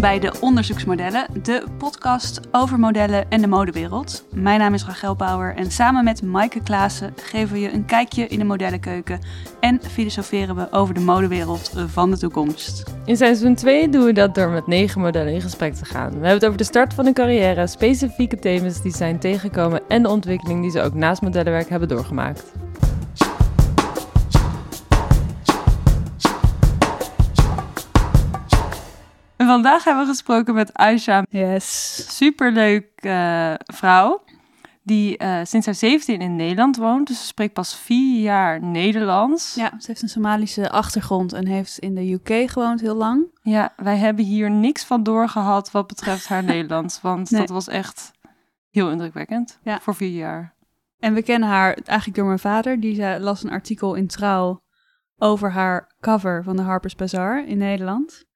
Bij de Onderzoeksmodellen, de podcast over modellen en de modewereld. Mijn naam is Rachel Bauer en samen met Maaike Klaassen geven we je een kijkje in de modellenkeuken en filosoferen we over de modewereld van de toekomst. In seizoen 2 doen we dat door met negen modellen in gesprek te gaan. We hebben het over de start van hun carrière, specifieke thema's die zijn tegengekomen en de ontwikkeling die ze ook naast modellenwerk hebben doorgemaakt. En vandaag hebben we gesproken met Aisha. Yes. Superleuk eh, vrouw. Die eh, sinds haar 17 in Nederland woont. Dus ze spreekt pas vier jaar Nederlands. Ja, ze heeft een Somalische achtergrond en heeft in de UK gewoond heel lang. Ja, wij hebben hier niks van doorgehad wat betreft haar Nederlands. Want Nee. dat was echt heel indrukwekkend Ja. voor vier jaar. En we kennen haar eigenlijk door mijn vader. Die las een artikel in Trouw over haar cover van de Harper's Bazaar in Nederland.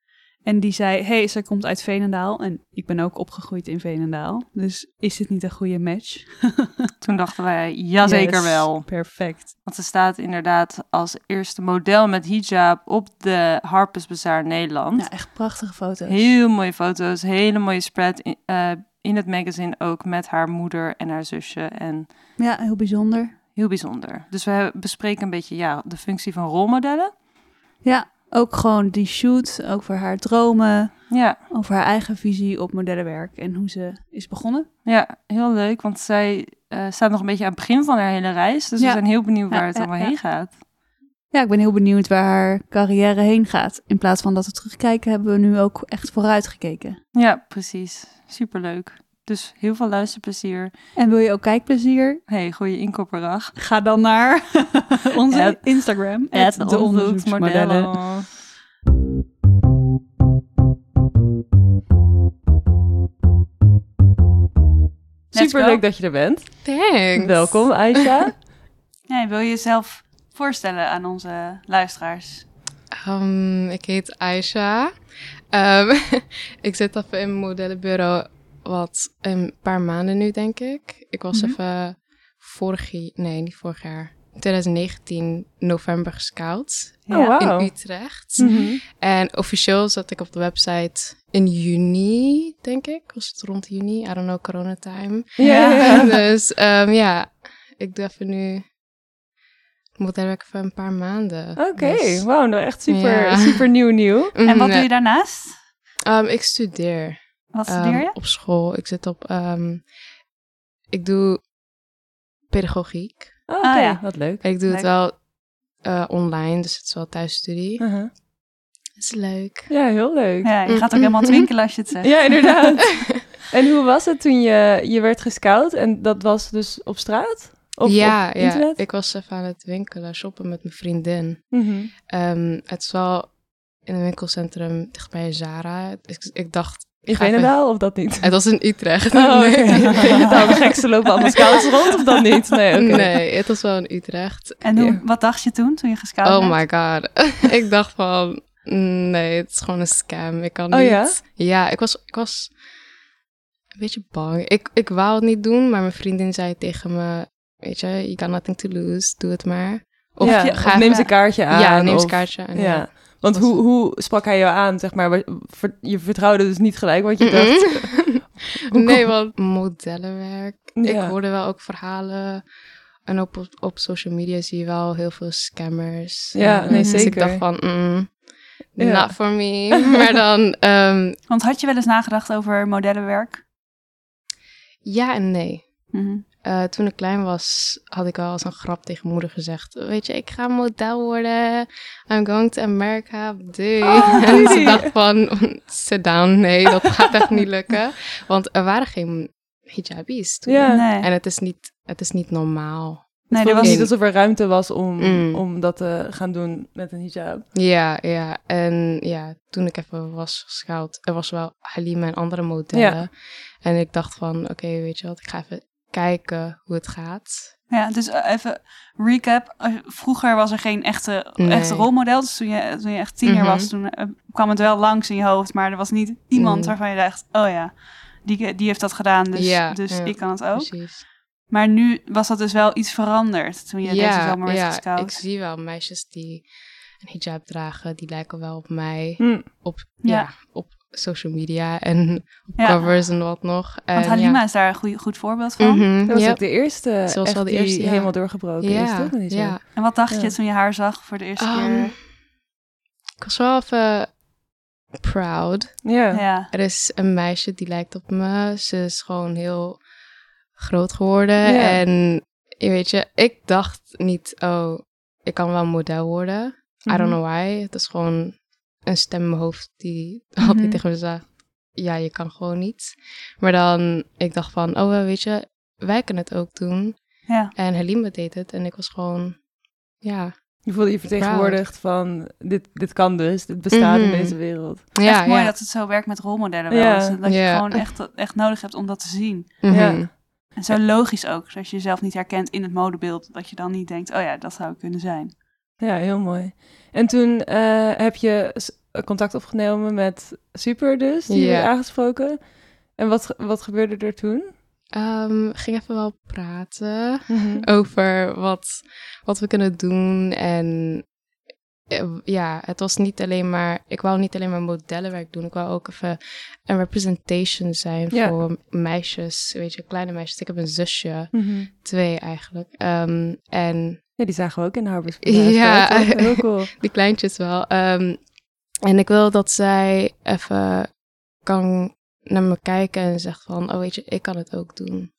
En die zei, hey, zij komt uit Veenendaal. En ik ben ook opgegroeid in Veenendaal. Dus is dit niet een goede match? Toen dachten wij, jazeker Yes, wel. Perfect. Want ze staat inderdaad als eerste model met hijab op de Harper's Bazaar Nederland. Ja, echt prachtige foto's. Heel mooie foto's, hele mooie spread in, eh, in het magazine ook met haar moeder en haar zusje. En Ja, heel bijzonder. heel bijzonder. Dus we bespreken een beetje ja, de functie van rolmodellen. Ja, ook gewoon die shoot over haar dromen. Ja, Over haar eigen visie op modellenwerk en hoe ze is begonnen. ja heel leuk, want zij eh, staat nog een beetje aan het begin van haar hele reis. Dus we zijn heel benieuwd waar Ja, het allemaal heen gaat. Ja, ik ben heel benieuwd waar haar carrière heen gaat. In plaats van dat we terugkijken, hebben we nu ook echt vooruit gekeken. Ja, precies. Superleuk. Dus heel veel luisterplezier. En wil je ook kijkplezier? Hey, goeie inkopperdag. Ga dan naar onze Instagram. Het de onderzoeksmodellen. Super leuk dat je er bent. Thanks. Welkom, Aisha. Hey, wil je jezelf voorstellen aan onze luisteraars? Ehm, ik heet Aisha. Ehm, ik zit even in een modellenbureau wat een paar maanden nu, denk ik. Ik was Mhm. even vorig jaar, nee, niet vorig jaar, 2019 november gescout Oh, wauw. in Utrecht. Mhm. En officieel zat ik op de website in juni, denk ik. Was het rond juni? I don't know, corona time. Ja, dus ehm, ja, ik doe even nu modellenwerk voor een paar maanden. Oké, Dus, wauw, nou echt super, Ja. super nieuw nieuw. En wat mhm, doe je daarnaast? ehm, ik studeer Wat ehm, studeer je? op school. Ik zit op... ehm, ik doe pedagogiek. Oh, Oké, Ah, ja. wat leuk. Ik doe Leuk. het wel eh, online, dus het is wel thuisstudie. Uh-huh. Het is leuk. Ja, heel leuk. Ja, je gaat ook helemaal twinkelen als je het zegt. Ja, inderdaad. en hoe was het toen je, je werd gescout? En dat was dus op straat? Of ja, op ja, internet? ik was even aan het winkelen, shoppen met mijn vriendin. Mhm. Ehm, het is wel in een winkelcentrum dicht bij Zara. Ik, ik dacht... In ik ga even- Veenendaal of dat niet? Het was in Utrecht. Oh, nee. nou, de gekste lopen allemaal scouts rond of dan niet? Nee, oké. nee, het was wel in Utrecht. En hoe, Ja. wat dacht je toen, toen je gescout Oh werd? my god. ik dacht van, nee, het is gewoon een scam. Ik kan Oh niet. ja? Ja, ik was, ik was een beetje bang. Ik, ik wou het niet doen, maar mijn vriendin zei tegen me, weet je, you got nothing to lose, doe het maar. Of ja, of ga neem ze een kaartje aan. Ja, neem of- een kaartje aan. Ja. Want hoe, hoe sprak hij jou aan, zeg maar? Je vertrouwde dus niet gelijk, want je dacht... Nee, want modellenwerk. Ja. Ik hoorde wel ook verhalen. En op, op, op social media zie je wel heel veel scammers. Ja, Eh, nee, Dus ik zeker. dacht van, mm, Ja. not for me. maar dan, ehm, Want had je wel eens nagedacht over modellenwerk? ja en nee. Mhm. Eh, toen ik klein was, had ik wel als een grap tegen moeder gezegd: Weet je, ik ga model worden. I'm going to America. Doei. Oh, en ze dacht van: Sit down. Nee, dat gaat echt niet lukken. Want er waren geen hijabis toen. Ja. Nee. En het is niet, het is niet normaal. nee, Het er was niet alsof er ruimte was om, Mm. om dat te gaan doen met een hijab. Ja, ja. En ja, toen ik even was gescout, er was wel Halima en andere modellen. Ja. En ik dacht van: Oké, weet je wat, ik ga even kijken hoe het gaat. Ja, dus eh, even recap. Eh, Vroeger was er geen echte, Nee. echte rolmodel. Dus toen je, toen je echt tiener Mhm. was, toen eh, kwam het wel langs in je hoofd. Maar er was niet iemand Mhm. waarvan je dacht, oh ja, die, die heeft dat gedaan, dus, Ja, dus ja, ik kan het ook. Precies. Maar nu was dat dus wel iets veranderd toen je deze zomer werd ja, gescout. ik zie wel meisjes die een hijab dragen, die lijken wel op mij. Hm. Op, Ja. ja. op social media en Ja. covers en wat nog. Want En Halima ja. is daar een goeie- goed voorbeeld van. Mhm, Dat was yep. ook de eerste, Ze was echt wel de die eerste, ja. helemaal doorgebroken is, toch? Niet zo? ja. En wat dacht Ja. je toen je haar zag voor de eerste Ehm, keer? ik was wel even proud. Ja. Ja. Er is een meisje die lijkt op me. Ze is gewoon heel groot geworden. Ja. En je weet je, ik dacht niet, oh, ik kan wel model worden. I Mhm. don't know why. Het is gewoon een stem in mijn hoofd die Mhm. altijd tegen me zei, ja, je kan gewoon niet. Maar dan, ik dacht van, oh, weet je, wij kunnen het ook doen. Ja. En Helima deed het. En ik was gewoon, ja. Je voelde je vertegenwoordigd van, dit, dit kan dus, dit bestaat in Mhm. deze wereld. ja, echt mooi ja. dat het zo werkt met rolmodellen wel. Ja. eens. Dat je Ja. gewoon echt, echt nodig hebt om dat te zien. Mhm. Ja. En zo logisch ook. Zodat je jezelf niet herkent in het modebeeld. Dat je dan niet denkt, oh ja, dat zou ik kunnen zijn. Ja, heel mooi. En toen eh, heb je contact opgenomen met Super dus, die je Ja. werd aangesproken. En wat, wat gebeurde er toen? Ehm, ging even wel praten. Mhm. over wat, wat we kunnen doen. En eh, ja, het was niet alleen maar, ik wou niet alleen maar modellenwerk doen. Ik wou ook even een representation zijn voor meisjes, weet je, kleine meisjes. Ik heb een zusje, Mhm. twee eigenlijk. Ehm, en Ja, die zagen we ook in de Harbors. Ja. heel cool. die kleintjes wel. Ehm, en ik wil dat zij even kan naar me kijken en zegt van, oh weet je, ik kan het ook doen.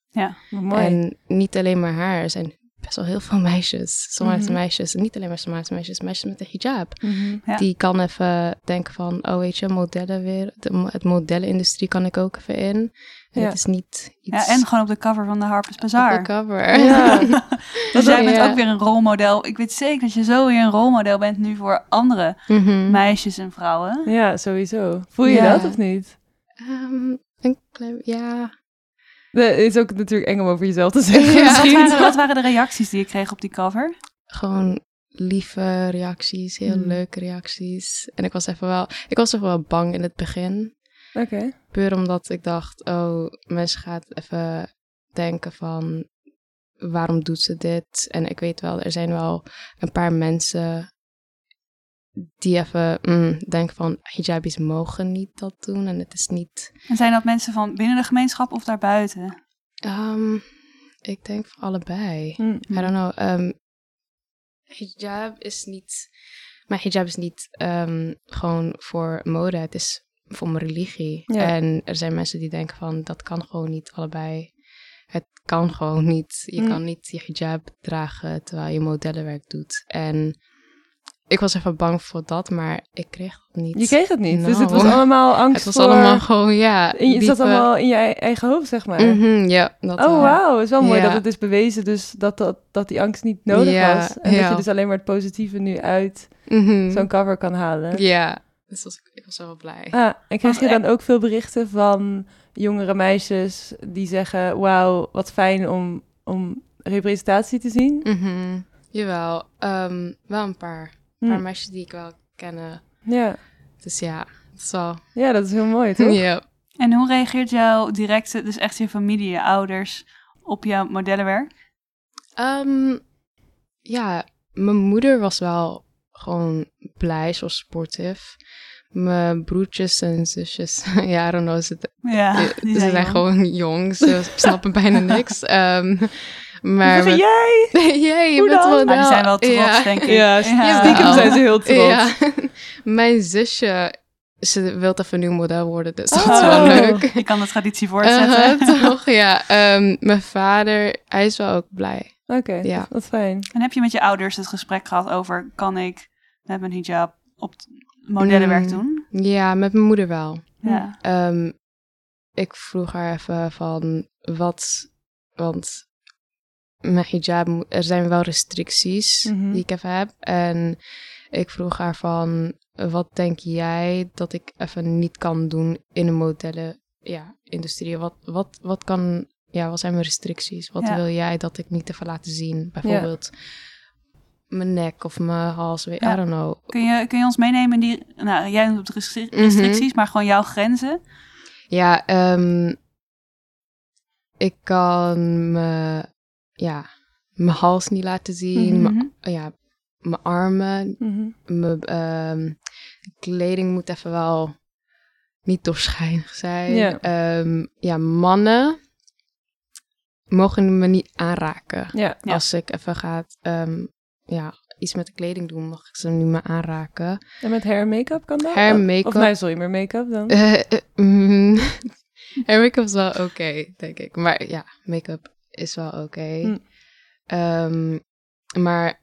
Wat mooi. En niet alleen maar haar. Er zijn best wel heel veel meisjes. Sommige Mhm. meisjes. En niet alleen maar Somalische meisjes. Meisjes met een hijab. Mhm. Ja. Die kan even denken van... Oh, weet je, modellen weer. De, het modellenindustrie kan ik ook even in. En Ja. het is niet iets... Ja, en gewoon op de cover van de Harper's op Bazaar. de cover. Ja. Dus jij bent Ja. ook weer een rolmodel. Ik weet zeker dat je zo weer een rolmodel bent nu voor andere Mhm. meisjes en vrouwen. Ja, sowieso. Voel je Ja. dat of niet? Ehm, een klein... Ja. Het is ook natuurlijk eng om over jezelf te zeggen. Ja. Wat, waren, wat waren de reacties die je kreeg op die cover? Gewoon lieve reacties. Heel Mhm. leuke reacties. En ik was even wel... Ik was even wel bang in het begin. Oké. Puur omdat ik dacht, oh, mensen gaan even denken van, waarom doet ze dit? En ik weet wel, er zijn wel een paar mensen die even mm, denken van, hijabis mogen niet dat doen. En het is niet, En zijn dat mensen van binnen de gemeenschap of daarbuiten? Ehm, ik denk voor allebei. Hm. I don't know. ehm, hijab is niet. Mijn hijab is niet ehm, gewoon voor mode. Het is voor mijn religie. Ja. En er zijn mensen die denken van dat kan gewoon niet allebei. Het kan gewoon niet. Je Mm. kan niet je hijab dragen terwijl je modellenwerk doet. En ik was even bang voor dat, maar ik kreeg dat niet. Je kreeg het niet. Dus het was allemaal angst Het was voor... allemaal gewoon, ja. Je, het zat allemaal in je ei- eigen hoofd, zeg maar. Mhm, ja, dat Oh, wel. wauw. Het is wel mooi dat het is bewezen dus dat, dat, dat die angst niet nodig was. En dat je dus alleen maar het positieve nu uit Mhm. zo'n cover kan halen. Ja, dus was, ik was wel blij. Ah, en kreeg je Want, dan ook veel berichten van jongere meisjes die zeggen... Wauw, wat fijn om, om representatie te zien. Mhm, Jawel, ehm, wel een paar, Hm. paar meisjes die ik wel kennen. Ja. Dus ja, het is wel... ja, dat is heel mooi, toch? Ja. En hoe reageert jouw directe, dus echt je familie, je ouders, op jouw modellenwerk? Ehm, ja, mijn moeder was wel gewoon blij, ze was sportief. Mijn broertjes en zusjes, ja, I don't know, ze, Ja, ze die zijn, jong. gewoon jong, ze snappen bijna niks. Ehm, maar Zeggen, jij? jij, je Hoe bent dan? wel Maar die zijn wel trots, ja. denk ik. Ja, Ja. stiekem zijn ze heel trots. Ja. Mijn zusje, ze wil even nieuw model worden, dus dat is Oh. wel leuk. Je kan de traditie voortzetten. Uh, toch, ja. Ehm, mijn vader, hij is wel ook blij. Oké, Ja. dat, dat fijn. En heb je met je ouders het gesprek gehad over, kan ik met mijn hijab op modellenwerk Mm. doen? Ja, met mijn moeder wel. Ja. Ehm, ik vroeg haar even van wat, want mijn hijab, er zijn wel restricties Mhm. die ik even heb. En ik vroeg haar van, wat denk jij dat ik even niet kan doen in een modellen, ja, industrie? Wat, wat, wat kan, ja, wat zijn mijn restricties? Wat Ja. wil jij dat ik niet even laten zien? Bijvoorbeeld mijn nek of mijn hals. I don't know. Kun je, kun je ons meenemen in die, nou jij noemt Mhm. restricties, maar gewoon jouw grenzen? Ja, ehm, ik kan me, ja, mijn hals niet laten zien. Mhm. mijn- ja, mijn armen, Mhm. mijn ehm, kleding moet even wel niet doorschijnig zijn. Ehm, ja, mannen mogen me niet aanraken. Ja. Ja. Als ik even ga ehm, ja, iets met de kleding doen, mag ik ze niet meer aanraken. En met hair en make-up kan dat? Hair en Of make-up. nee, sorry, meer make-up dan? Eh, eh, mm, hair make-up is wel oké, denk ik. Maar ja, make-up is wel oké. Hm. Ehm, maar,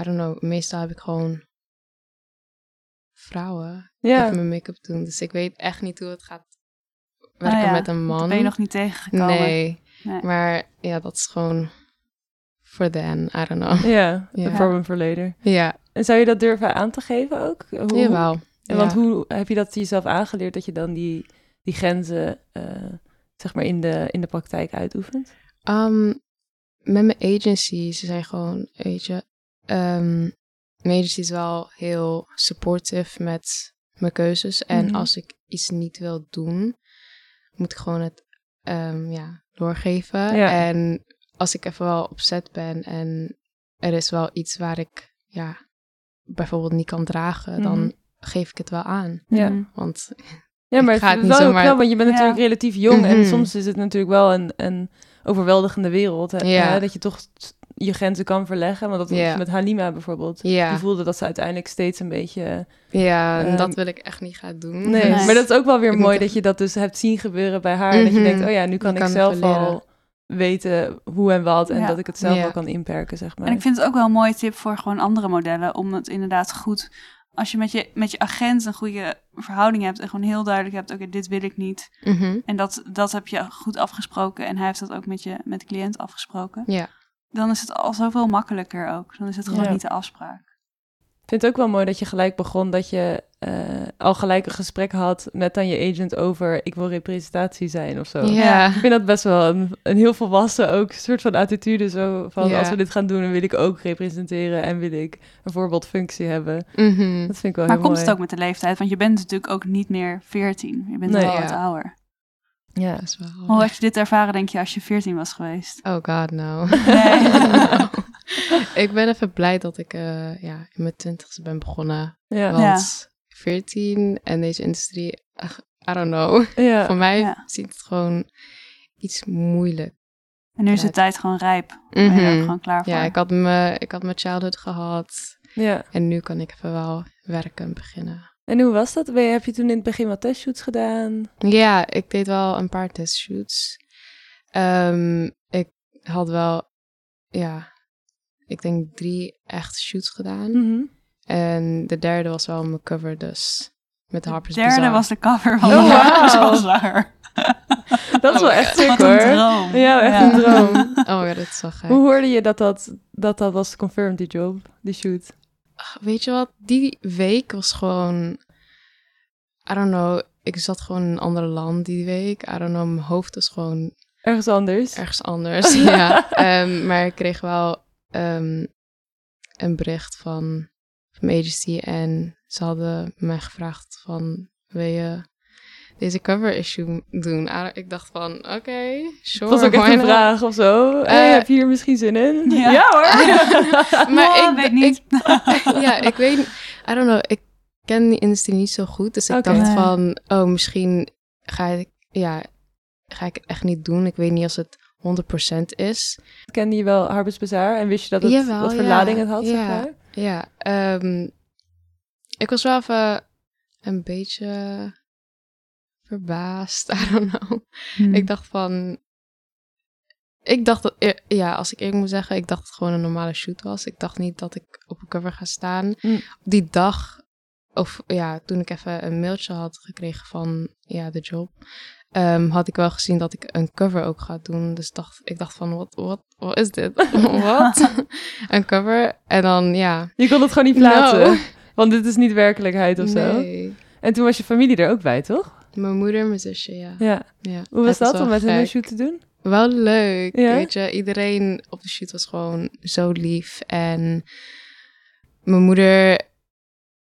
I don't know, meestal heb ik gewoon vrouwen ja. even mijn make-up doen. Dus ik weet echt niet hoe het gaat werken Ah ja, met een Dat man. ben je nog niet tegengekomen. nee. Nee. maar ja, dat is gewoon for then, I don't know. Ja, Ja. een problem later. Ja, En zou je dat durven aan te geven ook? Hoe, jawel. En Want hoe heb je dat jezelf aangeleerd dat je dan die, die grenzen eh, zeg maar in de, in de praktijk uitoefent? Um, met mijn agency, ze zijn gewoon, weet je, ehm, mijn agency is wel heel supportive met mijn keuzes. En Mhm. als ik iets niet wil doen, moet ik gewoon het ehm, ja, doorgeven. Ja. En als ik even wel opzet ben en er is wel iets waar ik ja, bijvoorbeeld niet kan dragen, Mhm. dan geef ik het wel aan. Ja. Mhm. Want Ja, maar Ik ga het het is niet wel zomaar- knap, want je bent Ja. natuurlijk relatief jong en Mhm. soms is het natuurlijk wel een, een overweldigende wereld. Hè, Ja. hè, dat je toch je grenzen kan verleggen. Want dat was Ja. met Halima bijvoorbeeld. ja, Die voelde dat ze uiteindelijk steeds een beetje... ja en Ehm, dat wil ik echt niet gaan doen. Nee, maar dat is ook wel weer Ik mooi dat je dat dus hebt zien gebeuren bij haar. En dat je Mhm. denkt, oh ja, nu kan ik kan zelf al weten hoe en wat. En Ja. dat ik het zelf Ja. wel kan inperken, zeg maar. En ik vind het ook wel een mooie tip voor gewoon andere modellen. Om het inderdaad goed... Als je met je, met je agent een goede verhouding hebt... en gewoon heel duidelijk hebt... oké, dit wil ik niet. Mhm. En dat, dat heb je goed afgesproken. En hij heeft dat ook met, je, met de cliënt afgesproken. Ja. Dan is het al zoveel makkelijker ook. Dan is het gewoon Ja. niet de afspraak. Ik vind het ook wel mooi dat je gelijk begon dat je eh, al gelijk een gesprek had met dan je agent over ik wil representatie zijn of zo. Ja. Ik vind dat best wel een, een heel volwassen ook soort van attitude zo van Ja. als we dit gaan doen dan wil ik ook representeren en wil ik een voorbeeldfunctie hebben. Mhm. Dat vind ik wel Maar heel komt mooi. het ook met de leeftijd? Want je bent natuurlijk ook niet meer 14. Je bent Nee, wel ja. wat ouder. Ja. Dat is wel... Hoe had je dit ervaren, denk je, als je 14 was geweest? Oh god, no. Nee. No. ik ben even blij dat ik eh, ja, in mijn twintigste ben begonnen. Ja. Want 14 en deze industrie, ach, I don't know. Ja. Voor mij Ja. ziet het gewoon iets moeilijk. En nu is Ja. de tijd gewoon rijp. Ben je er ook Mhm. gewoon klaar voor? Ja, ik had, me, ik had mijn childhood gehad. ja. En nu kan ik even wel werken beginnen. En hoe was dat? Heb je toen in het begin wat testshoots gedaan? Ja, ik deed wel een paar testshoots. Ehm, ik had wel, ja, ik denk drie echt shoots gedaan. Mhm. En de derde was wel mijn cover, dus met De Harper's derde Bazaar. was de cover van Oh, de Harper's. Bazaar. Dat is Oh wel my echt sick Wat een droom. Ja, echt een droom. Oh ja, dat is wel gek. Hoe hoorde je dat dat, dat, dat was confirmed, die job, die shoot? Weet je wat, die week was gewoon, I don't know, ik zat gewoon in een ander land die week. I don't know, mijn hoofd was gewoon Ergens anders? ergens anders. ja, Ehm, maar ik kreeg wel ehm, een bericht van, van mijn agency en ze hadden mij gevraagd van, wil je deze cover issue doen? Ik dacht van, oké, sure. Het was ook echt een vraag of zo. Hey, Eh, heb je hier misschien zin in? Ja. hoor. maar Oh, ik weet niet. ja, ik weet, I don't know, ik ken die industrie niet zo goed, dus ik dacht van, oh, misschien ga ik, ja, ga ik het echt niet doen. Ik weet niet als het 100% is. Kende je wel Harper's Bazaar en wist je dat het, Jawel, wat voor ja. lading het had, zeg Ja. maar? Ja, ehm, ik was wel even een beetje verbaasd, I don't know. Hmm. Ik dacht van, ik dacht dat, eh, ja, als ik eerlijk moet zeggen, ik dacht dat het gewoon een normale shoot was. Ik dacht niet dat ik op een cover ga staan. Mm. Die dag, of ja, toen ik even een mailtje had gekregen van, ja, de job, ehm, had ik wel gezien dat ik een cover ook ga doen. Dus dacht, ik dacht van, wat, wat, wat is dit? Wat? een cover? En dan, ja. Je kon het gewoon niet plaatsen. No. Want dit is niet werkelijkheid of zo. Nee. En toen was je familie er ook bij, toch? Mijn moeder en mijn zusje, ja. Ja. ja. Hoe was dat om met hen een shoot te doen? Wel leuk, Ja? weet je. Iedereen op de shoot was gewoon zo lief. En mijn moeder...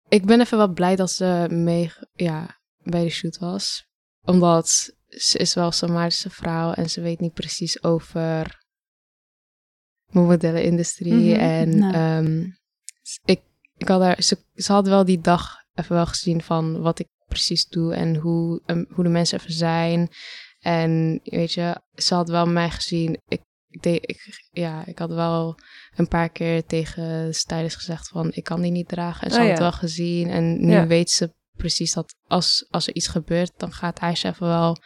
Ik ben even wel blij dat ze mee ja, bij de shoot was. Omdat ze is wel een Somalische vrouw en ze weet niet precies over mijn modellenindustrie. Mhm, En nou. ehm, ik, ik had haar, ze, ze had wel die dag even wel gezien van wat ik precies doe en hoe, um, hoe de mensen even zijn. En weet je, ze had wel mij gezien. Ik, ik, deed, ik, ja, ik had wel een paar keer tegen stylist gezegd van ik kan die niet dragen. En ze Oh, had het wel gezien. En nu Ja. weet ze precies dat als, als er iets gebeurt, dan gaat Aisha even wel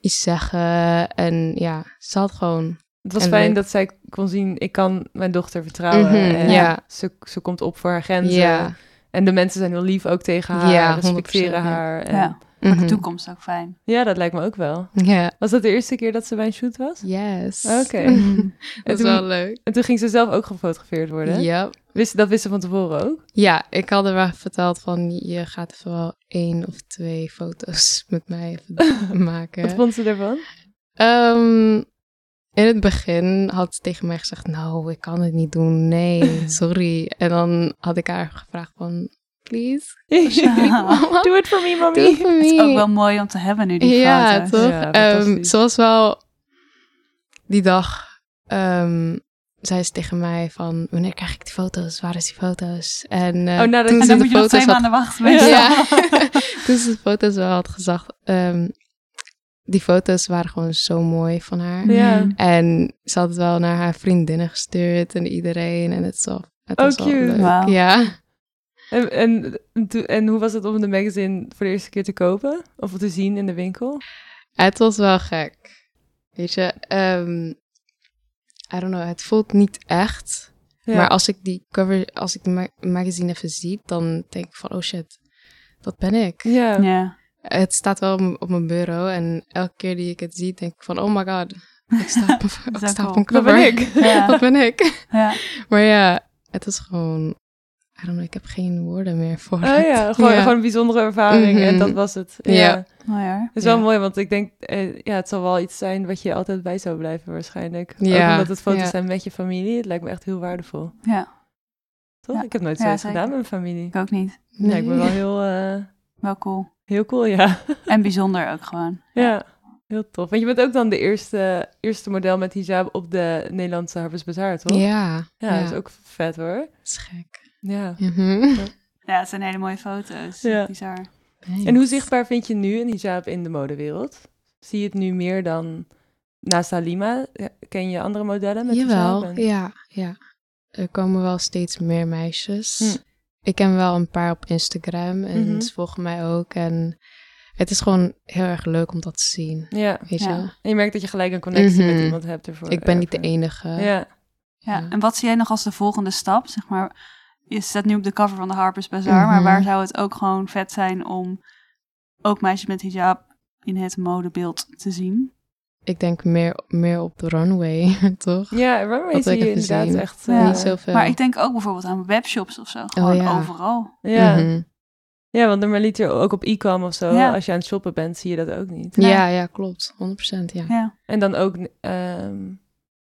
iets zeggen. En ja, ze had gewoon Het was En fijn leuk. dat zij kon zien, ik kan mijn dochter vertrouwen. Mhm, en ja. ze, ze komt op voor haar grenzen. Ja. En de mensen zijn heel lief ook tegen haar, Ja, respecteren 100%, ja. haar. En, Ja, ja. voor de Mhm. toekomst ook fijn. dat lijkt me ook wel. Ja. Was dat de eerste keer dat ze bij een shoot was? Yes. Oké. Mhm. dat is wel leuk. En toen ging ze zelf ook gefotografeerd worden. Ja. Wist, dat wist ze van tevoren ook? ja, ik had er wel verteld van je gaat even wel één of twee foto's met mij even maken. Wat vond ze ervan? Ehm, in het begin had ze tegen mij gezegd, nou, ik kan het niet doen, nee, sorry. En dan had ik haar gevraagd van, please, Do it for me, mommy. doe het voor Het is ook wel mooi om te hebben nu, die ja, foto's. toch? Ja, Ehm, ze was wel die dag. ehm, zei ze tegen mij van wanneer krijg ik die foto's? Waar is die foto's? En, eh, Oh, nadat- toen En ze dan de moet je nog twee foto's had, maanden wachten. ja. toen ze de foto's wel had gezegd. ehm, die foto's waren gewoon zo mooi van haar. Ja. En ze had het wel naar haar vriendinnen gestuurd en iedereen. En het, wel, het Oh, was wel cute. Ja. En, en, hoe was het om de magazine voor de eerste keer te kopen? Of te zien in de winkel? Het was wel gek. Weet je, ehm, I don't know, het voelt niet echt. Ja. Maar als ik die cover, als ik de ma- magazine even zie, dan denk ik van, oh shit, dat ben ik. Ja. Ja. Het staat wel op mijn bureau en elke keer die ik het zie, denk ik van, oh my god, ik sta op, een- Dat ik sta ook op een Dat cover. ben ik. Ja. dat ben ik. ja. Maar ja, het is gewoon, I don't know, ik heb geen woorden meer voor Oh het. ja, gewoon, Ja. gewoon een bijzondere ervaring en Mhm. dat was het. Ja. Ja. Mooi hoor. Het is wel Ja. mooi, want ik denk, eh, ja, het zal wel iets zijn wat je altijd bij zou blijven waarschijnlijk. Ook Ja, omdat het foto's ja. zijn met je familie. Het lijkt me echt heel waardevol. Ja, Toch? Ja. Ik heb nooit Ja, zoiets gedaan met mijn familie. ik ook niet. Nee, ik ben wel heel, eh, Wel cool. Heel cool, ja. En bijzonder ook gewoon. ja. Heel tof. Want je bent ook dan de eerste, eerste model met hijab op de Nederlandse Harvest Bazaar, toch? Ja, Ja, dat is ook vet hoor. Dat is gek. Ja. Mhm. Ja, het zijn hele mooie foto's. Ja. Bizar. En hoe zichtbaar vind je nu een hijab in de modewereld? Zie je het nu meer dan naast Halima? Ja, Ken je andere modellen met Jawel, hijab? En- ja, ja. Er komen wel steeds meer meisjes. Hm. Ik ken wel een paar op Instagram en Mhm. ze volgen mij ook. En het is gewoon heel erg leuk om dat te zien. Ja. Weet Ja. je? En je merkt dat je gelijk een connectie met Mhm. iemand hebt ervoor. Ik ben niet de enige. Ja. Ja. Ja. En wat zie jij nog als de volgende stap? Zeg maar, je staat nu op de cover van de Harper's Bazaar, maar Mhm. waar zou het ook gewoon vet zijn om ook meisjes met hijab in het modebeeld te zien? Ik denk meer, meer op de runway, toch? Ja, runway Dat zie je inderdaad zien. echt... Ja. eh, Niet zoveel. Maar ik denk ook bijvoorbeeld aan webshops of zo. Gewoon ja. overal. Ja. Mhm. ja, want normaliter ook op e-com of zo, Ja. als je aan het shoppen bent, zie je dat ook niet. Nee. ja, ja, klopt. 100% ja. Ja. En dan ook, ehm,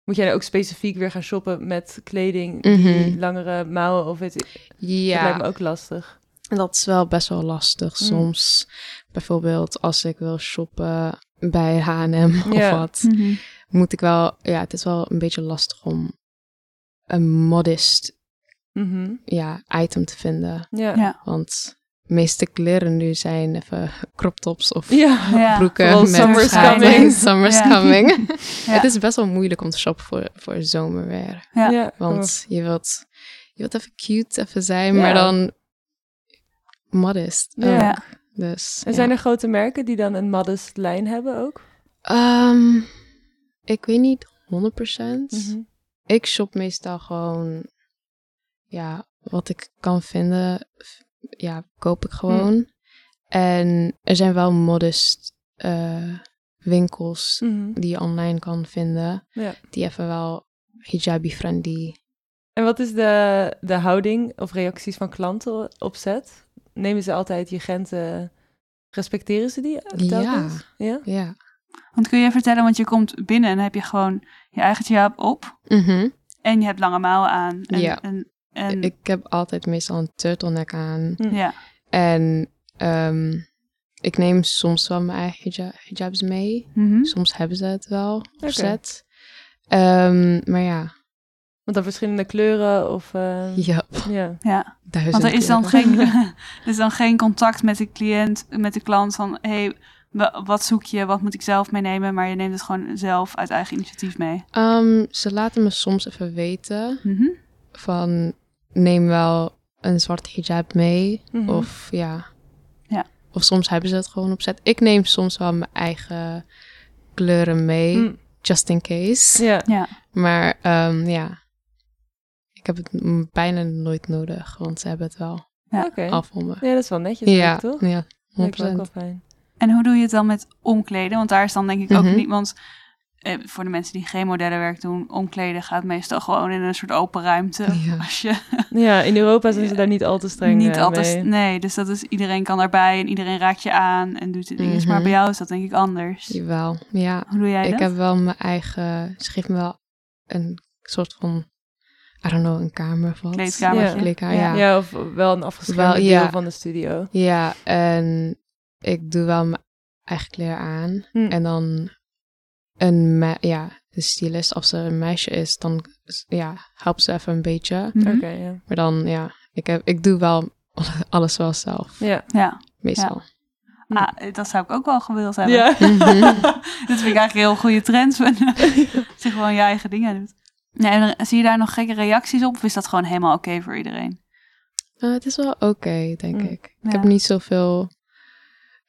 moet jij dan ook specifiek weer gaan shoppen met kleding die Mhm. langere mouwen of weet ik. Dat Ja, lijkt me ook lastig. En dat is wel best wel lastig. Mm. Soms, bijvoorbeeld als ik wil shoppen bij H&M of Ja. wat, Mhm. moet ik wel... Ja, het is wel een beetje lastig om een modest Mhm. ja, item te vinden. Ja. Ja. Want de meeste kleren nu zijn even crop tops of Ja. Broeken met summer's coming. Summer's coming. Het is best wel moeilijk om te shoppen voor, voor zomerweer. Ja. Ja, Want je wilt, je wilt even cute even zijn, Ja. maar dan modest Ja. ook. Dus, En ja. zijn er grote merken die dan een modest lijn hebben ook? Ehm, ik weet niet 100%. Mhm. Ik shop meestal gewoon, ja, wat ik kan vinden, ja, koop ik gewoon. En er zijn wel modest eh, winkels Mhm. die je online kan vinden, Ja. die even wel hijabi-friendly. En wat is de, de houding of reacties van klanten op set? Nemen ze altijd je grenzen, respecteren ze die telkens? Ja. Ja. Want kun je vertellen, want je komt binnen en dan heb je gewoon je eigen hijab op Mhm. en je hebt lange mouwen aan. En, Ja. En, en, Ik heb altijd meestal een turtleneck aan. ja. En ehm, ik neem soms wel mijn eigen hija- hijabs mee. Mhm. Soms hebben ze het wel op set. Ehm, maar ja, Want dan verschillende kleuren of... eh, Ja, ja. Ja, duizend want er is dan, kleuren. geen, er is dan geen contact met de cliënt, met de klant van... hey, wa- wat zoek je, wat moet ik zelf meenemen? Maar je neemt het gewoon zelf uit eigen initiatief mee. Ehm, ze laten me soms even weten Mhm. van neem wel een zwart hijab mee. Mhm. Of ja. Ja. Of soms hebben ze het gewoon opzet. Ik neem soms wel mijn eigen kleuren mee, Mm, just in case. Ja. Ja, Maar ehm, ja, ik heb het bijna nooit nodig, want ze hebben het wel Ja. Oké. al voor me. Ja, dat is wel netjes, Ja, toch? ja, 100%. Lijkt me ook wel fijn. En hoe doe je het dan met omkleden? Want daar is dan denk ik ook Mhm. niet... Want eh, voor de mensen die geen modellenwerk doen... omkleden gaat meestal gewoon in een soort open ruimte. Ja. Als je Ja, in Europa zijn ze daar niet al te streng niet altijd... mee. Nee, dus dat is, iedereen kan daarbij en iedereen raakt je aan en doet de dingen. Maar Mhm. bij jou is dat denk ik anders. Jawel, ja. Hoe doe jij Ik dat? heb wel mijn eigen, geeft me wel een soort van, I don't know, een kamer of wat. Kleedkamertje. Ja, kleedkamer, Ja. ja. Ja, of wel een afgeschermd Wel, deel ja. van de studio. Ja, en ik doe wel mijn eigen kleren aan. Hm. En dan een, me- ja, de stylist, als ze een meisje is, dan ja, helpt ze even een beetje. Mhm. Oké, ja. Maar dan, ja, ik, heb, ik doe wel alles wel zelf, Ja. Ja. meestal. Ah, eh, dat zou ik ook wel gewild hebben. Ja. Mhm. dat vind ik eigenlijk een heel goede trend. Dat je gewoon je eigen dingen doet. Nee, en zie je daar nog gekke reacties op? Of is dat gewoon helemaal oké voor iedereen? Eh, het is wel oké, denk Hm. ik. Ja. Ik heb niet zoveel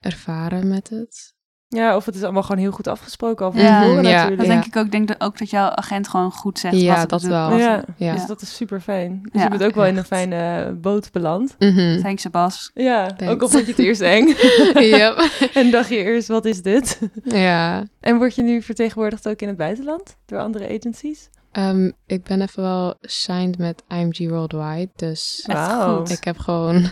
ervaren met het. ja, of het is allemaal gewoon heel goed afgesproken al van Ja. tevoren Ja. natuurlijk. Dat denk ik ook. Ik denk dat ook dat jouw agent gewoon goed zegt Ja, wat het dat doet. wel. Ja. Ja. Dus dat is super fijn. Dus Ja. je bent ook wel in een fijne boot beland. Mhm. Thanks, Sebas. Ja, Thanks. ook al vond je het eerst eng. Yep. en dacht je eerst, wat is dit? Ja. En word je nu vertegenwoordigd ook in het buitenland door andere agencies? Ehm, ik ben even wel signed met IMG Worldwide, dus goed. ik heb gewoon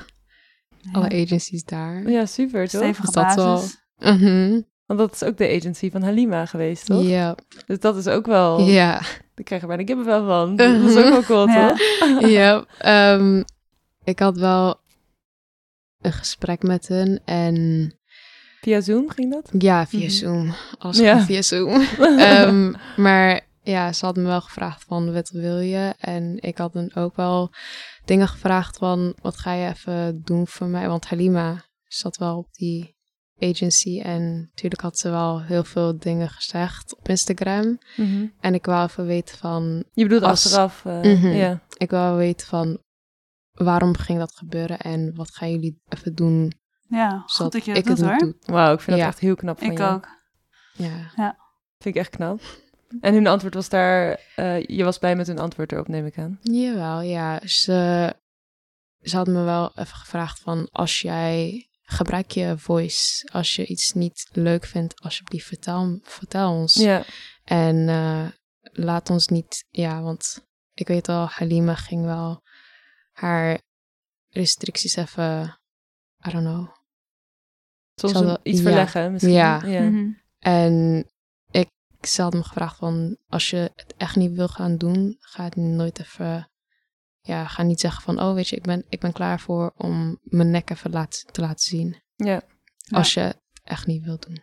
alle agencies daar. Ja, super toch? Stevige Is dat wel- basis. Mhm. Want dat is ook de agency van Halima geweest, toch? Ja. Dus dat is ook wel... Ja. Daar krijg je bijna kippenvel van. Dat is ook wel cool, Ja. toch? ja. Ehm, ik had wel een gesprek met hen en Via Zoom ging dat? ja, via Mhm. Zoom. Ja. gewoon via Zoom. Ehm, maar ja, ze had me wel gevraagd van wat wil je? En ik had dan ook wel dingen gevraagd van wat ga je even doen voor mij? Want Halima zat wel op die agency en natuurlijk had ze wel heel veel dingen gezegd op Instagram. Mhm. En ik wou even weten van, Je bedoelt Als- achteraf? Ja. ik wou weten van waarom ging dat gebeuren en wat gaan jullie even doen Ja, goed zodat dat je ik dat doet het hoor. Wauw, ik vind Ja. dat echt heel knap van Ik je. ook. Ja. Vind ik echt knap. En hun antwoord was daar... eh, je was blij met hun antwoord erop, neem ik aan. Jawel, ja. Ze, ze had me wel even gevraagd van als jij gebruik je voice, als je iets niet leuk vindt, alsjeblieft vertel, vertel ons. Ja. En eh, laat ons niet, ja, want ik weet al, Halima ging wel haar restricties even, I don't know. Soms iets ja. verleggen misschien. Ja. ja. Mhm. En ze had me gevraagd van, als je het echt niet wil gaan doen, ga het nooit even, ja, ga niet zeggen van, oh weet je, ik ben, ik ben klaar voor om mijn nek even laat, te laten zien. Ja. Ja. Als je het echt niet wil doen.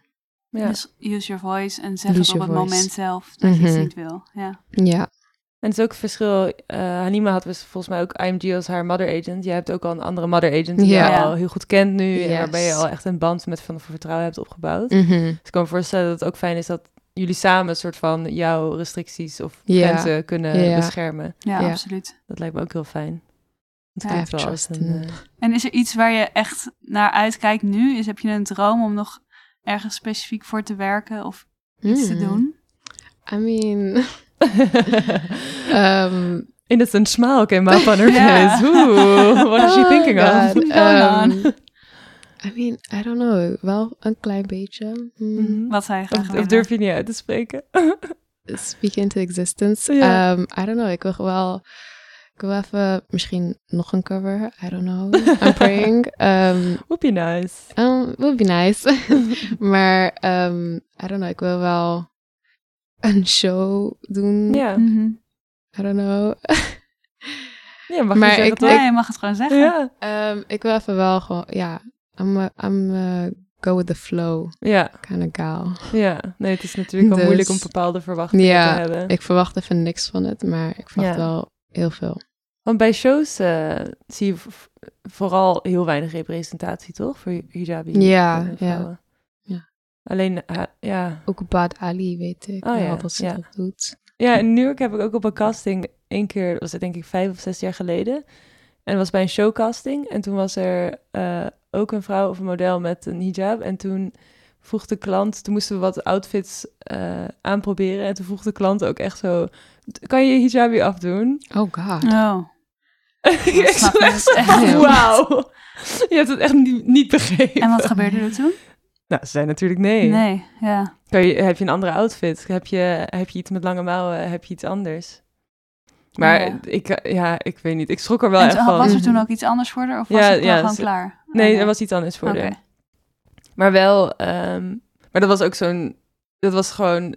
Ja. Dus use your voice en zeg Use het op het voice. moment zelf dat je iets Mhm. niet wil. Ja. Ja, En het is ook het verschil. eh Hanima had dus volgens mij ook IMG als haar mother agent. Jij hebt ook al een andere mother agent die je al heel goed kent nu. En Yes. waarbij je al echt een band met van vertrouwen hebt opgebouwd. Mhm. Dus ik kan me voorstellen dat het ook fijn is dat jullie samen een soort van jouw restricties of Ja. grenzen kunnen Ja. beschermen. Ja, Ja. absoluut. Dat lijkt me ook heel fijn. Het wel als een, eh, En is er iets waar je echt naar uitkijkt nu? Is, heb je een droom om nog ergens specifiek voor te werken of iets te Mm. doen? I mean, um, Innocent smile came up on her face. What is she oh thinking of? God, What's going um, I mean, I don't know, wel een klein beetje. Mm. Mhm. Wat zou je graag Of, durf je niet uit te spreken? speak into existence. Um, I don't know. Ik wil wel. Ik wil even misschien nog een cover. I don't know. I'm praying. Um, Would be nice. um, would be nice. maar um, I don't know. Ik wil wel een show doen. Ja, Mhm. I don't know. ja mag Maar je zeggen ik- toch? Ja, je mag het gewoon zeggen. Ja. Um, ik wil even wel gewoon. Ja. I'm a, I'm a go with the flow Ja, kind of gal. ja. Nee, het is natuurlijk wel Dus- moeilijk om bepaalde verwachtingen Ja, te hebben. Ik verwacht even niks van het, maar ik verwacht Ja. wel heel veel. Want bij shows eh, zie je vooral heel weinig representatie, toch? Voor hijabi Ja, ja. Ja. Alleen, eh, ja. Ook Bad Ali weet ik Oh ja, dat ze ja. dat doet. Ja, in New York heb ik ook op een casting één keer, was het denk ik vijf of zes jaar geleden. En dat was bij een showcasting. En toen was er eh, ook een vrouw of een model met een hijab. En toen vroeg de klant, toen moesten we wat outfits eh, aanproberen. En toen vroeg de klant ook echt zo, kan je je hijabi afdoen? Oh god. Oh. ik snap echt wauw. Je hebt het echt niet, niet begrepen. En wat gebeurde er toen? Nou, ze zei natuurlijk nee. Nee, ja. Kan je, heb je een andere outfit? Heb je, heb je iets met lange mouwen? Heb je iets anders? Maar Ja. ik, ja, ik weet niet. Ik schrok er wel En echt van. was er toen ook iets anders voor haar? Of was Ja, het ja, gewoon ze- klaar? Nee, er was iets anders voor haar. Maar wel, ehm, maar dat was ook zo'n, dat was gewoon,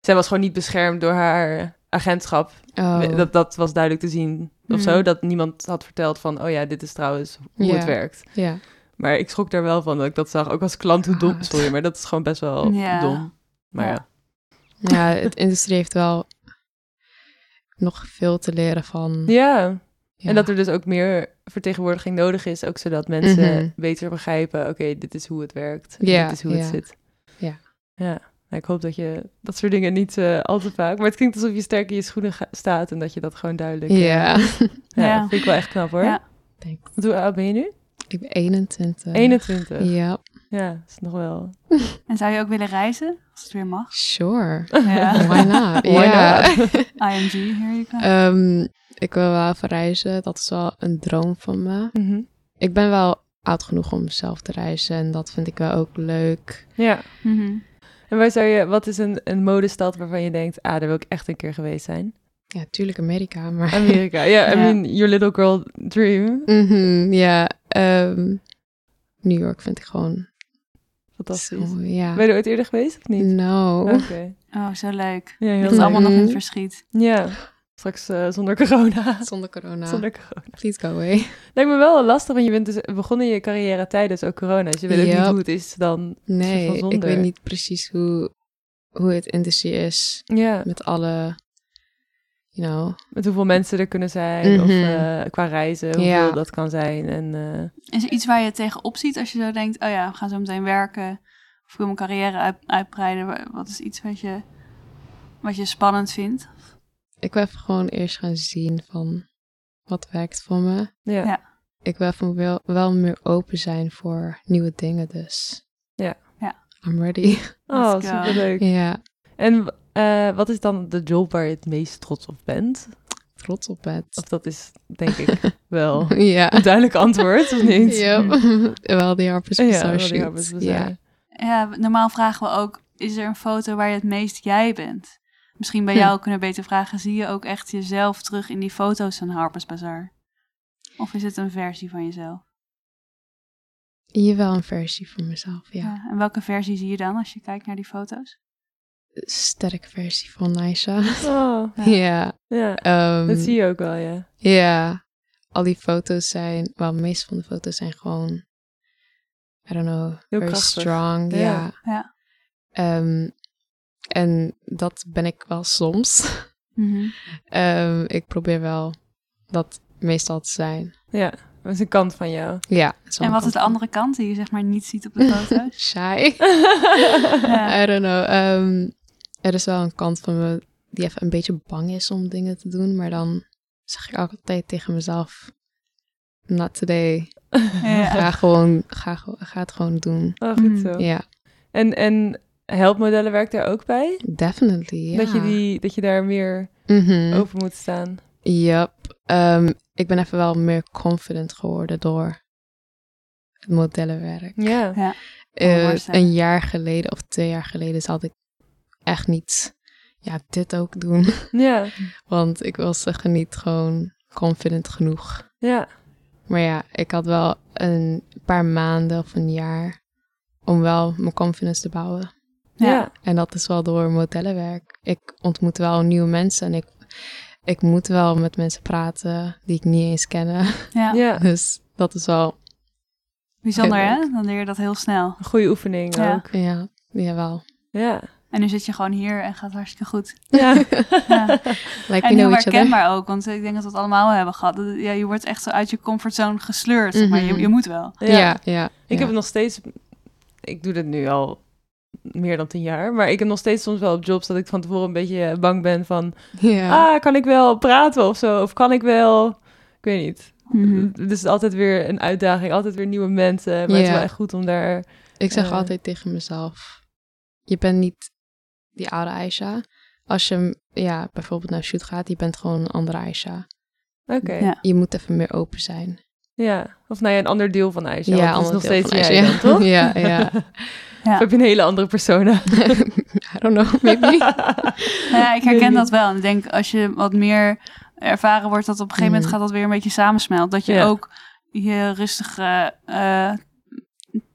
zij was gewoon niet beschermd door haar agentschap. Oh. Dat, dat was duidelijk te zien of Mm. zo. Dat niemand had verteld van, oh ja, dit is trouwens hoe het werkt. Ja. Maar ik schrok daar wel van dat ik dat zag. Ook als klant, hoe dom, God. sorry, maar dat is gewoon best wel Ja. dom. Maar ja. Ja. ja, het industrie heeft wel nog veel te leren van. Ja, ja. en dat er dus ook meer vertegenwoordiging nodig is. Ook zodat mensen Mhm. beter begrijpen, oké, dit is hoe het werkt. En Ja, dit is hoe het zit. Ja. Ja, nou, ik hoop dat je dat soort dingen niet eh, al te vaak... Maar het klinkt alsof je sterk in je schoenen ga- staat en dat je dat gewoon duidelijk... eh, Ja. ja, Ja. vind ik wel echt knap hoor. Ja. Hoe oud ben je nu? ik ben 21. 21. Ja, Ja, dat is nog wel... En zou je ook willen reizen? Als het weer mag. sure. Ja. Why not? Why not? IMG, here you go. Ehm, ik wil wel even reizen. Dat is wel een droom van me. Mhm. Ik ben wel oud genoeg om zelf te reizen. En dat vind ik wel ook leuk. Ja. Mhm. En waar zou je... Wat is een, een modestad waarvan je denkt... Ah, daar wil ik echt een keer geweest zijn? Ja, tuurlijk Amerika. Maar Amerika. Ja, I mean, your little girl dream. Mhm, ja, ehm, New York vind ik gewoon Fantastisch. zo, ja. Ben je er ooit eerder geweest of niet? No. Oké. Oh, zo leuk. Ja, heel Dat is allemaal nog in het Mhm. verschiet. Ja, straks eh, zonder corona. Zonder corona. Zonder corona. Please go away. Lijkt me wel lastig, want je bent dus begonnen je carrière tijdens ook corona. Dus je weet ook Ja. niet hoe het is dan. Nee, ik weet niet precies hoe, hoe het industrie is. Ja, Met alle, you know. met hoeveel mensen er kunnen zijn. Of Mhm. eh, qua reizen, hoeveel Ja. dat kan zijn. En eh, Is er iets waar je tegenop ziet als je zo denkt... oh ja, we gaan zo meteen werken... of ik wil mijn carrière uit, uitbreiden. Wa- Wat is iets wat je, wat je spannend vindt? Ik wil even gewoon eerst gaan zien van wat werkt voor me. ja. Ja. Ik wil even wel, wel meer open zijn voor nieuwe dingen dus. Ja. Ja. I'm ready. Oh, superleuk. ja, En eh, wat is dan de job waar je het meest trots op bent? trots op het. Of dat is, denk ik, wel Ja. een duidelijk antwoord, of niet? Ja, wel die Harper's Ja. Ja. Ja, normaal vragen we ook... is er een foto waar je het meest jij bent? Misschien bij Hm. jou kunnen we beter vragen... zie je ook echt jezelf terug in die foto's van Harper's Bazaar? Of is het een versie van jezelf? Hier wel een versie van mezelf, ja. Ja, En welke versie zie je dan als je kijkt naar die foto's? Sterke versie van Naisha. Oh, ja. ja. ehm, Dat zie je ook wel, ja. Ja. Al die foto's zijn, wel, de meeste van de foto's zijn gewoon, I don't know, Heel very krachtig. strong. Ja. Ja. Ja. Ehm, en dat ben ik wel soms. Mhm. Ehm, ik probeer wel dat meestal te zijn. Ja, dat is een kant van jou. Ja. En wat is de andere kant die je zeg maar niet ziet op de foto's? Shy. Ja. I don't know. Ehm, er is wel een kant van me die even een beetje bang is om dingen te doen. Maar dan zeg ik altijd tegen mezelf, not today. Ja. Ga, gewoon, ga, ga het gewoon doen. Oh, goed Mm. zo. Ja, En, en helpmodellen werkt daar ook bij? definitely. Ja. Dat, je die, dat je daar meer Mhm. over moet staan. Yep. Ehm, ik ben even wel meer confident geworden door het modellenwerk. Ja. Ja. Eh, een jaar geleden of twee jaar geleden zat ik echt niet ja, dit ook doen. Ja. Want ik was zeggen niet gewoon confident genoeg. Ja. Maar ja, ik had wel een paar maanden of een jaar om wel mijn confidence te bouwen. Ja. Ja. En dat is wel door modellenwerk. Ik ontmoet wel nieuwe mensen en ik, ik moet wel met mensen praten die ik niet eens ken. Ja. Ja. Dus dat is wel Bijzonder hè? Dan leer je dat heel snel. Een goede oefening Ja. ook. Ja, jawel. Ja. En nu zit je gewoon hier en gaat hartstikke goed. Ja. Ja. Like En heel know each other. herkenbaar ook, want ik denk dat we het allemaal hebben gehad. Ja, je wordt echt zo uit je comfortzone gesleurd, maar je, Mhm. je moet wel. Ja. Ja, ja. Ik ja. heb het nog steeds... Ik doe dit nu al meer dan tien jaar. Maar ik heb nog steeds soms wel op jobs dat ik van tevoren een beetje bang ben van... Ja. Ah, kan ik wel praten of zo? Of kan ik wel... Ik weet niet. Mhm. Dus het is altijd weer een uitdaging. Altijd weer nieuwe mensen. Maar het is wel echt goed om daar... Ik zeg Eh. altijd tegen mezelf: je bent niet die oude Aisha. Als je ja, bijvoorbeeld naar shoot gaat, je bent gewoon een andere Aisha. Oké. Ja. Ja. Je moet even meer open zijn. Of nou ja, een ander deel van IJsje. Ja, want het is nog steeds jij dan, toch? ja, ja. Ja. Of heb je een hele andere persona? I don't know, maybe. Nou ja, ik herken dat wel. En ik denk als je wat meer ervaren wordt, dat op een gegeven moment Mhm. gaat dat weer een beetje samensmelt. Dat je Ja. ook je rustige, eh,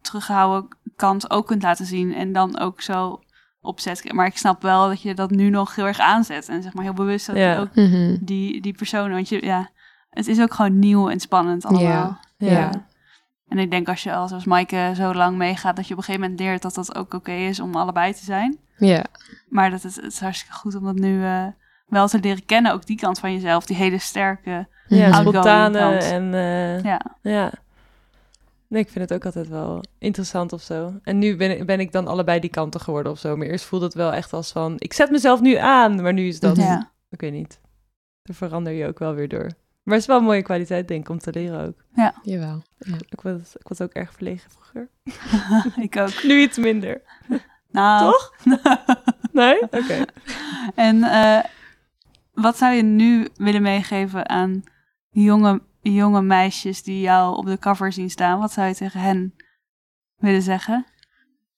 teruggehouden kant ook kunt laten zien. En dan ook zo opzet. Maar ik snap wel dat je dat nu nog heel erg aanzet. En zeg maar heel bewust dat Ja. je ook Mhm. die, die persoon. Want je, ja, het is ook gewoon nieuw en spannend allemaal. Ja. Ja. En ik denk als je al zoals Maaike zo lang meegaat, dat je op een gegeven moment leert dat dat ook oké is om allebei te zijn. Ja, Maar dat het, het is hartstikke goed om dat nu eh, wel te leren kennen. Ook die kant van jezelf, die hele sterke. Ja, spontane kant. en... eh, Ja, Ja. Nee, ik vind het ook altijd wel interessant of zo. En nu ben ik, ben ik dan allebei die kanten geworden of zo. Maar eerst voelde het wel echt als van... Ik zet mezelf nu aan, maar nu is dat... ja. Ik weet niet. Daar verander je ook wel weer door. Maar het is wel een mooie kwaliteit, denk ik, om te leren ook. jawel. Ja. Ik was, ik was ook erg verlegen vroeger. ik ook. Nu iets minder. Nou, Toch? Nee? Oké. en eh, wat zou je nu willen meegeven aan jonge, jonge meisjes die jou op de cover zien staan? Wat zou je tegen hen willen zeggen?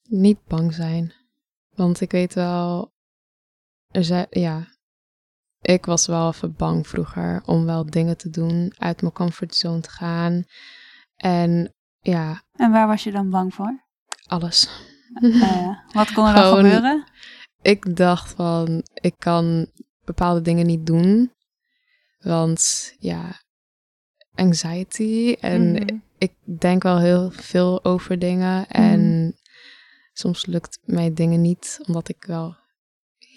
Niet bang zijn. Want ik weet wel, er zijn, ja, ik was wel even bang vroeger om wel dingen te doen, uit mijn comfortzone te gaan. En ja, En waar was je dan bang voor? alles. Eh. Wat kon er dan gebeuren? Ik dacht van, ik kan bepaalde dingen niet doen. Want ja, anxiety en Mhm. ik denk wel heel veel over dingen. En soms lukt mij dingen niet, omdat ik wel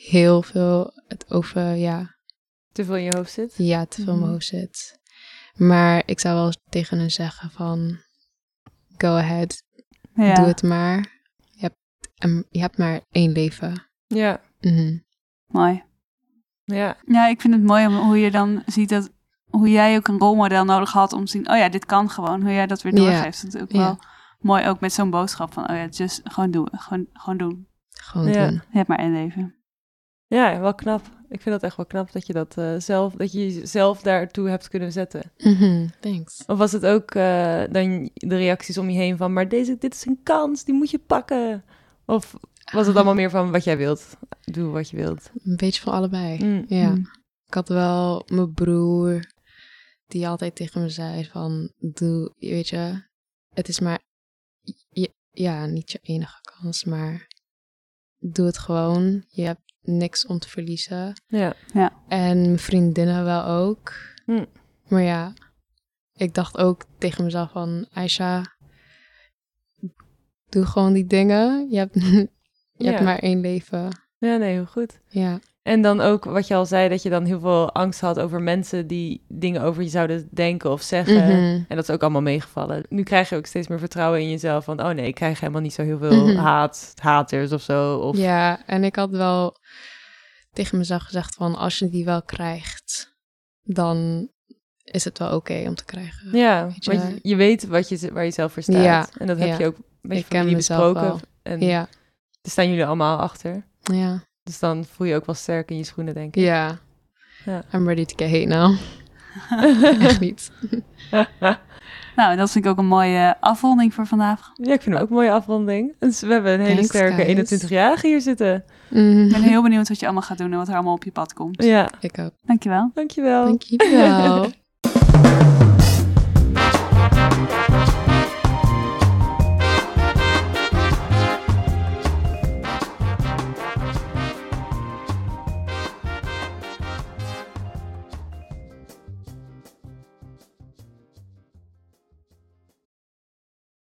heel veel het over, ja, Te veel in je hoofd zit? ja te veel in mijn hoofd zit. Maar ik zou wel tegen hen zeggen van, go ahead, Ja. doe het maar. Je hebt, en je hebt maar één leven. Ja. Mhm. Mooi. Ja. Ja, ik vind het mooi om, hoe je dan ziet dat hoe jij ook een rolmodel nodig had om te zien, oh ja, dit kan gewoon. Hoe jij dat weer Ja. doorgeeft. Dat is ook Ja. wel mooi ook met zo'n boodschap van, oh ja, just gewoon doen, gewoon, gewoon doen. Gewoon Ja. doen. Je hebt maar één leven. Ja, wel knap. Ik vind dat echt wel knap dat je dat eh, zelf, dat je jezelf daartoe hebt kunnen zetten. Mhm, Thanks. Of was het ook eh, dan de reacties om je heen van, maar deze, dit is een kans, die moet je pakken? Of was het allemaal meer van wat jij wilt? Doe wat je wilt. Een beetje van allebei. Mm. Ja. Mm. Ik had wel mijn broer die altijd tegen me zei van, doe, weet je, het is maar, je- ja, niet je enige kans, maar doe het gewoon. Je hebt niks om te verliezen. Ja. En mijn vriendinnen wel ook. Hm. Maar ja, ik dacht ook tegen mezelf van, Aisha, doe gewoon die dingen. Je hebt, je Ja. hebt maar één leven. ja, nee, heel goed. Ja. En dan ook wat je al zei, dat je dan heel veel angst had over mensen die dingen over je zouden denken of zeggen. Mhm. En dat is ook allemaal meegevallen. Nu krijg je ook steeds meer vertrouwen in jezelf. Van, oh nee, ik krijg helemaal niet zo heel veel Mhm. haat, haters of zo. Of, Ja, en ik had wel tegen mezelf gezegd van als je die wel krijgt, dan is het wel oké om te krijgen. Ja, Weet je- want je, je weet wat je, waar je zelf voor staat. Ja, en dat heb ja. je ook een beetje Ik mezelf besproken. En Ja, daar staan jullie allemaal achter. ja, Dus dan voel je ook wel sterk in je schoenen, denk ik. ja. Ja. I'm ready to get hate now. Echt niet. Nou, dat vind ik ook een mooie afronding voor vandaag. Ja, ik vind het ook een mooie afronding. Dus we hebben een hele Thanks, sterke guys. 21-jarige hier zitten. Mhm. Ik ben heel benieuwd wat je allemaal gaat doen en wat er allemaal op je pad komt. Ja, Ik ook. Dankjewel. dankjewel. Dankjewel.